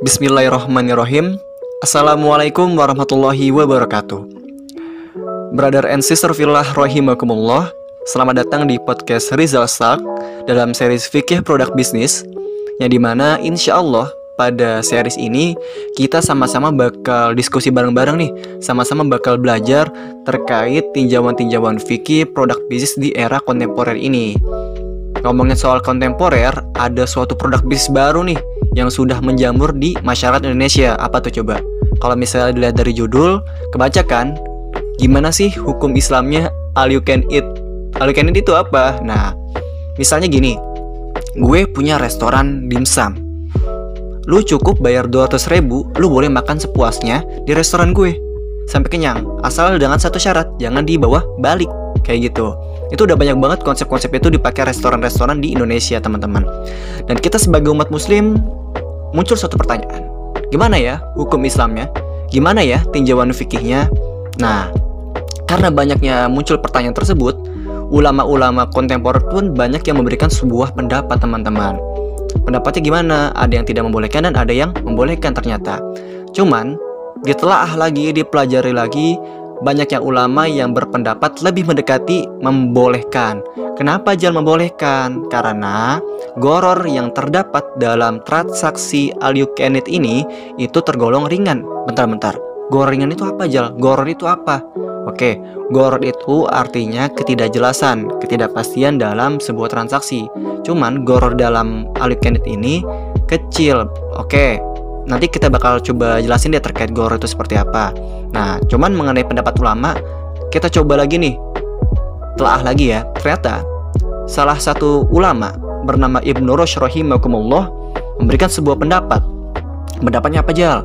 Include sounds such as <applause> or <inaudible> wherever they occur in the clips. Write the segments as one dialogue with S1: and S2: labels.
S1: Bismillahirrahmanirrahim. Assalamualaikum warahmatullahi wabarakatuh. Brother and sister fillah rahimakumullah Selamat datang di podcast Rizal Sak Dalam series Fikih Produk Bisnis Yang di mana insya Allah pada series ini kita sama-sama bakal diskusi bareng-bareng nih Sama-sama bakal belajar terkait tinjauan-tinjauan fikih produk bisnis di era kontemporer ini Ngomongin soal kontemporer, ada suatu produk bisnis baru nih yang sudah menjamur di masyarakat Indonesia. Apa tuh coba? Kalau misalnya dilihat dari judul, kebaca kan? Gimana sih hukum Islamnya all you can eat? All you can eat itu apa? Nah, misalnya gini, gue punya restoran dimsum. Lu cukup bayar 200 ribu, lu boleh makan sepuasnya di restoran gue. Sampai kenyang, asal dengan satu syarat, jangan dibawa balik kayak gitu itu udah banyak banget konsep-konsep itu dipakai restoran-restoran di Indonesia teman-teman. Dan kita sebagai umat muslim muncul suatu pertanyaan. Gimana ya hukum Islamnya? Gimana ya tinjauan fikihnya? Nah karena banyaknya muncul pertanyaan tersebut ulama-ulama kontemporer pun banyak yang memberikan sebuah pendapat teman-teman. Pendapatnya gimana? Ada yang tidak membolehkan dan ada yang membolehkan ternyata. Cuman ditelaah lagi dipelajari lagi banyak yang ulama yang berpendapat lebih mendekati membolehkan. Kenapa jalan membolehkan? Karena goror yang terdapat dalam transaksi all ini itu tergolong ringan. Bentar-bentar. Goror ringan itu apa, Jal? Goror itu apa? Oke, goror itu artinya ketidakjelasan, ketidakpastian dalam sebuah transaksi. Cuman goror dalam eat ini kecil. Oke, nanti kita bakal coba jelasin deh terkait goror itu seperti apa. Nah, cuman mengenai pendapat ulama, kita coba lagi nih, telah lagi ya. Ternyata salah satu ulama bernama Ibnu Rushd rahimahumullah memberikan sebuah pendapat. Pendapatnya apa jal?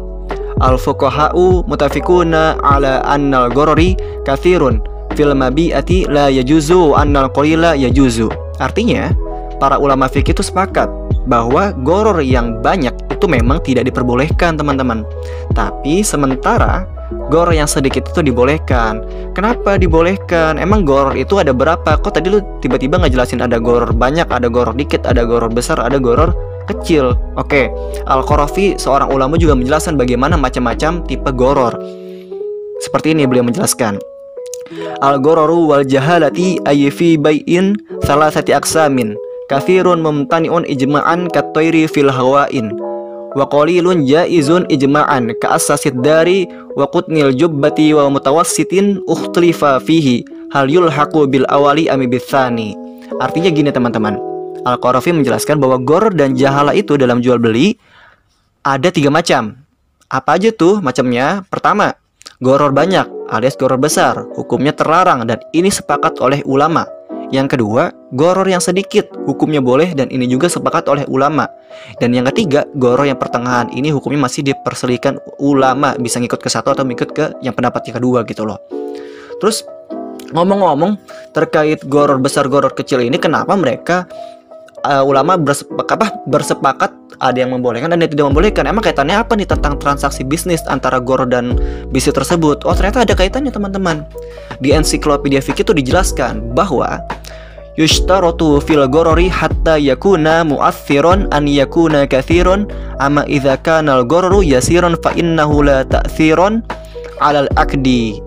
S1: Al fuqaha'u mutafikuna ala annal gorori kathirun fil mabi'ati la yajuzu annal qalila yajuzu. Artinya, para ulama fikih itu sepakat bahwa goror yang banyak itu memang tidak diperbolehkan teman-teman Tapi sementara goror yang sedikit itu dibolehkan. Kenapa dibolehkan? Emang goror itu ada berapa? Kok tadi lu tiba-tiba ngejelasin ada goror banyak, ada goror dikit, ada goror besar, ada goror kecil? Oke, Al-Qarafi seorang ulama juga menjelaskan bagaimana macam-macam tipe goror. Seperti ini beliau menjelaskan. Al-gororu wal jahalati ayfi bay'in salah sati aksamin Kafirun mumtani'un ijma'an katoiri fil hawain wa qalilun jaizun ijma'an ka asasid dari wa qutnil jubbati wa mutawassitin ukhtlifa fihi hal yulhaqu bil awali ami bitsani artinya gini teman-teman. Al-Qarafi menjelaskan bahwa gor dan jahala itu dalam jual beli ada tiga macam. Apa aja tuh macamnya? Pertama goror banyak alias goror besar. Hukumnya terlarang dan ini sepakat oleh ulama yang kedua, goror yang sedikit, hukumnya boleh dan ini juga sepakat oleh ulama. Dan yang ketiga, goror yang pertengahan, ini hukumnya masih diperselikan ulama, bisa ngikut ke satu atau ngikut ke yang pendapat yang kedua gitu loh. Terus ngomong-ngomong terkait goror besar, goror kecil ini, kenapa mereka uh, ulama bersepakat, apa, bersepakat ada yang membolehkan dan yang tidak membolehkan. Emang kaitannya apa nih tentang transaksi bisnis antara goror dan bisnis tersebut? Oh ternyata ada kaitannya teman-teman. Di ensiklopedia fikih itu dijelaskan bahwa yushtaratu fil gorori hatta yakuna mu'athiron an yakuna kathiron ama idza kana al gororu yasiron fa innahu la ta'thiron alal akdi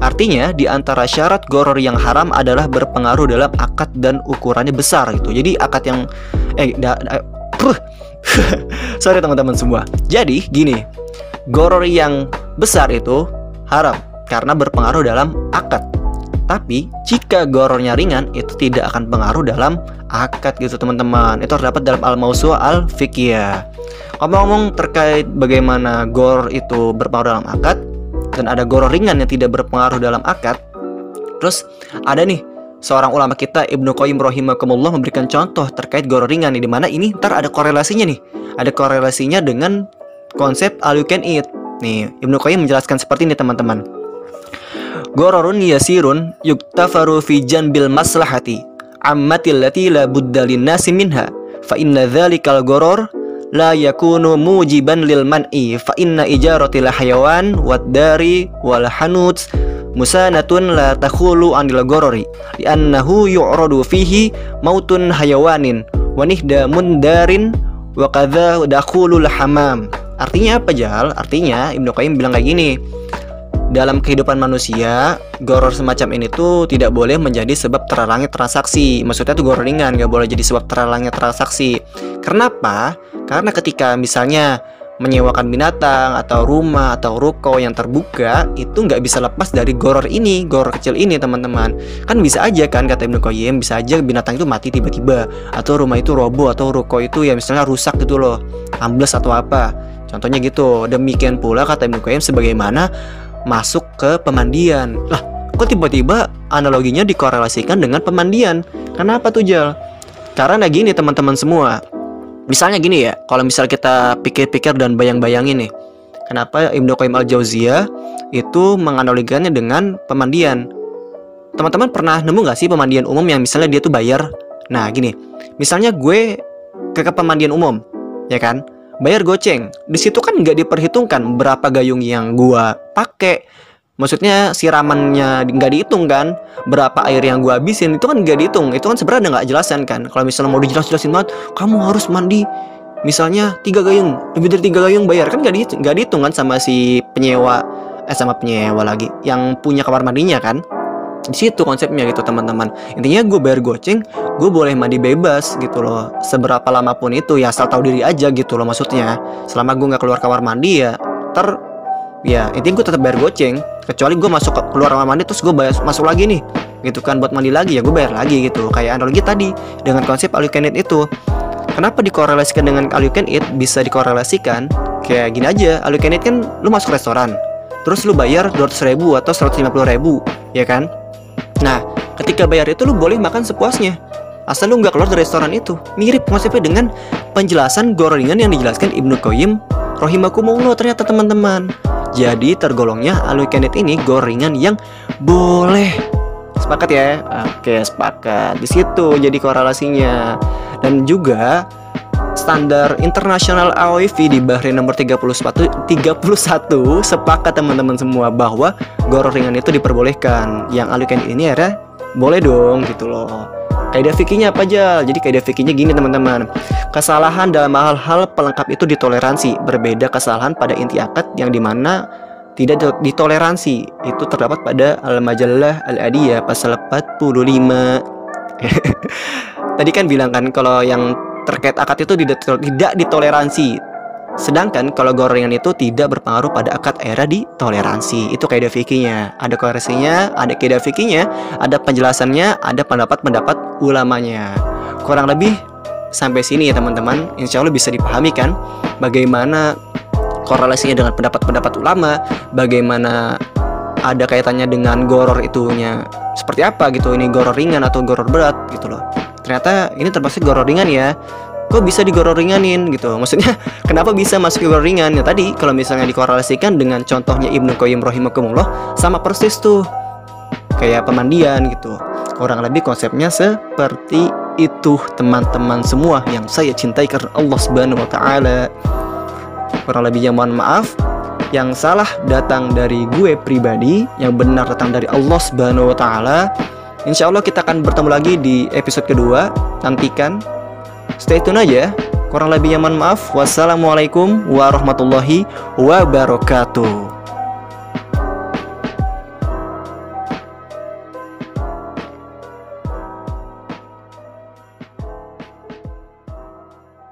S1: Artinya di antara syarat goror yang haram adalah berpengaruh dalam akad dan ukurannya besar gitu. Jadi akad yang eh da, da, puh. <laughs> sorry teman-teman semua. Jadi gini, goror yang besar itu haram karena berpengaruh dalam akad. Tapi jika gorornya ringan itu tidak akan pengaruh dalam akad gitu teman-teman. Itu terdapat dalam Al-Mausu'ah Al-Fiqhiyah. Ngomong-ngomong terkait bagaimana gor itu berpengaruh dalam akad dan ada goror ringan yang tidak berpengaruh dalam akad. Terus ada nih seorang ulama kita Ibnu Qayyim rahimahumullah memberikan contoh terkait goror ringan nih di mana ini ntar ada korelasinya nih. Ada korelasinya dengan konsep all you can eat. Nih, Ibnu Qayyim menjelaskan seperti ini teman-teman. Gororun yasirun yuktafaru fi janbil maslahati ammatil lati la budda nasi minha fa inna dhalikal goror la yakunu mujiban lil man'i fa inna ijaratil hayawan wad dari wal hanuts musanatun la takhulu anil gorori li'annahu yu'radu fihi mautun hayawanin wa nihda mundarin wa kadza dakhulul hamam. Artinya apa Jal? Artinya Ibnu Qayyim bilang kayak gini. Dalam kehidupan manusia, goror semacam ini tuh tidak boleh menjadi sebab terhalangnya transaksi. Maksudnya tuh goror ringan, gak boleh jadi sebab terhalangnya transaksi. Kenapa? Karena ketika misalnya menyewakan binatang atau rumah atau ruko yang terbuka itu nggak bisa lepas dari goror ini goror kecil ini teman-teman kan bisa aja kan kata Ibnu Qayyim bisa aja binatang itu mati tiba-tiba atau rumah itu roboh atau ruko itu ya misalnya rusak gitu loh ambles atau apa contohnya gitu demikian pula kata Ibnu Qayyim sebagaimana masuk ke pemandian lah kok tiba-tiba analoginya dikorelasikan dengan pemandian kenapa tuh Jal karena gini teman-teman semua Misalnya gini ya, kalau misal kita pikir-pikir dan bayang-bayangin nih, kenapa Ibnu Qayyim al-Jauziyah itu menganalogikannya dengan pemandian? Teman-teman pernah nemu nggak sih pemandian umum yang misalnya dia tuh bayar? Nah gini, misalnya gue ke, ke pemandian umum, ya kan? Bayar goceng. Di situ kan nggak diperhitungkan berapa gayung yang gue pakai, maksudnya siramannya nggak dihitung kan? Berapa air yang gua habisin itu kan nggak dihitung. Itu kan sebenarnya nggak jelasan kan? Kalau misalnya mau dijelas-jelasin banget kamu harus mandi. Misalnya tiga gayung lebih dari tiga gayung bayar. Kan nggak dihitung dihitung kan sama si penyewa eh sama penyewa lagi yang punya kamar mandinya kan di situ konsepnya gitu teman-teman. Intinya gue bayar goceng gue boleh mandi bebas gitu loh. Seberapa lama pun itu ya asal tahu diri aja gitu loh maksudnya. Selama gue nggak keluar kamar mandi ya ter ya intinya gue tetap bayar goceng. Kecuali gue masuk ke keluar kamar mandi terus gue bayar masuk lagi nih gitu kan buat mandi lagi ya gue bayar lagi gitu kayak analogi tadi dengan konsep all itu. Kenapa dikorelasikan dengan all bisa dikorelasikan kayak gini aja. All kan lu masuk restoran terus lu bayar 200 ribu atau 150 ribu ya kan nah ketika bayar itu lu boleh makan sepuasnya asal lu nggak keluar dari restoran itu mirip konsepnya dengan penjelasan gorengan yang dijelaskan Ibnu Qayyim rohimakumullah ternyata teman-teman jadi tergolongnya alukanit ini gorengan yang boleh. Sepakat ya? Oke, sepakat. Di situ jadi korelasinya. Dan juga standar internasional AOIV di Bahrain nomor 31 31 sepakat teman-teman semua bahwa gorengan itu diperbolehkan. Yang alukanit ini ya boleh dong gitu loh. Kaidah fikihnya apa aja? Jadi kaidah fikihnya gini teman-teman. Kesalahan dalam hal-hal pelengkap itu ditoleransi. Berbeda kesalahan pada inti akad yang di mana tidak ditoleransi. Itu terdapat pada Al-Majallah Al-Adiyah pasal 45. <laughs> Tadi kan bilang kan kalau yang terkait akad itu tidak ditoleransi Sedangkan kalau gorengan itu tidak berpengaruh pada akad era di toleransi. Itu kaidah fikihnya. Ada koreksinya, ada kaidah fikihnya, ada penjelasannya, ada pendapat-pendapat ulamanya. Kurang lebih sampai sini ya teman-teman. Insya Allah bisa dipahami kan bagaimana korelasinya dengan pendapat-pendapat ulama, bagaimana ada kaitannya dengan goror itunya seperti apa gitu ini goror ringan atau goror berat gitu loh ternyata ini termasuk goror ringan ya. Kok bisa digoror ringanin gitu? <laughs> Maksudnya kenapa bisa masuk digoror ringan? Ya tadi kalau misalnya dikorelasikan dengan contohnya Ibnu Qayyim rahimahumullah sama persis tuh. Kayak pemandian gitu. Kurang lebih konsepnya seperti itu teman-teman semua yang saya cintai karena Allah Subhanahu wa taala. Kurang lebihnya mohon maaf. Yang salah datang dari gue pribadi yang benar datang dari Allah Subhanahu wa taala Insya Allah kita akan bertemu lagi di episode kedua. Nantikan Stay tune aja. Kurang lebih nyaman maaf. Wassalamualaikum warahmatullahi wabarakatuh.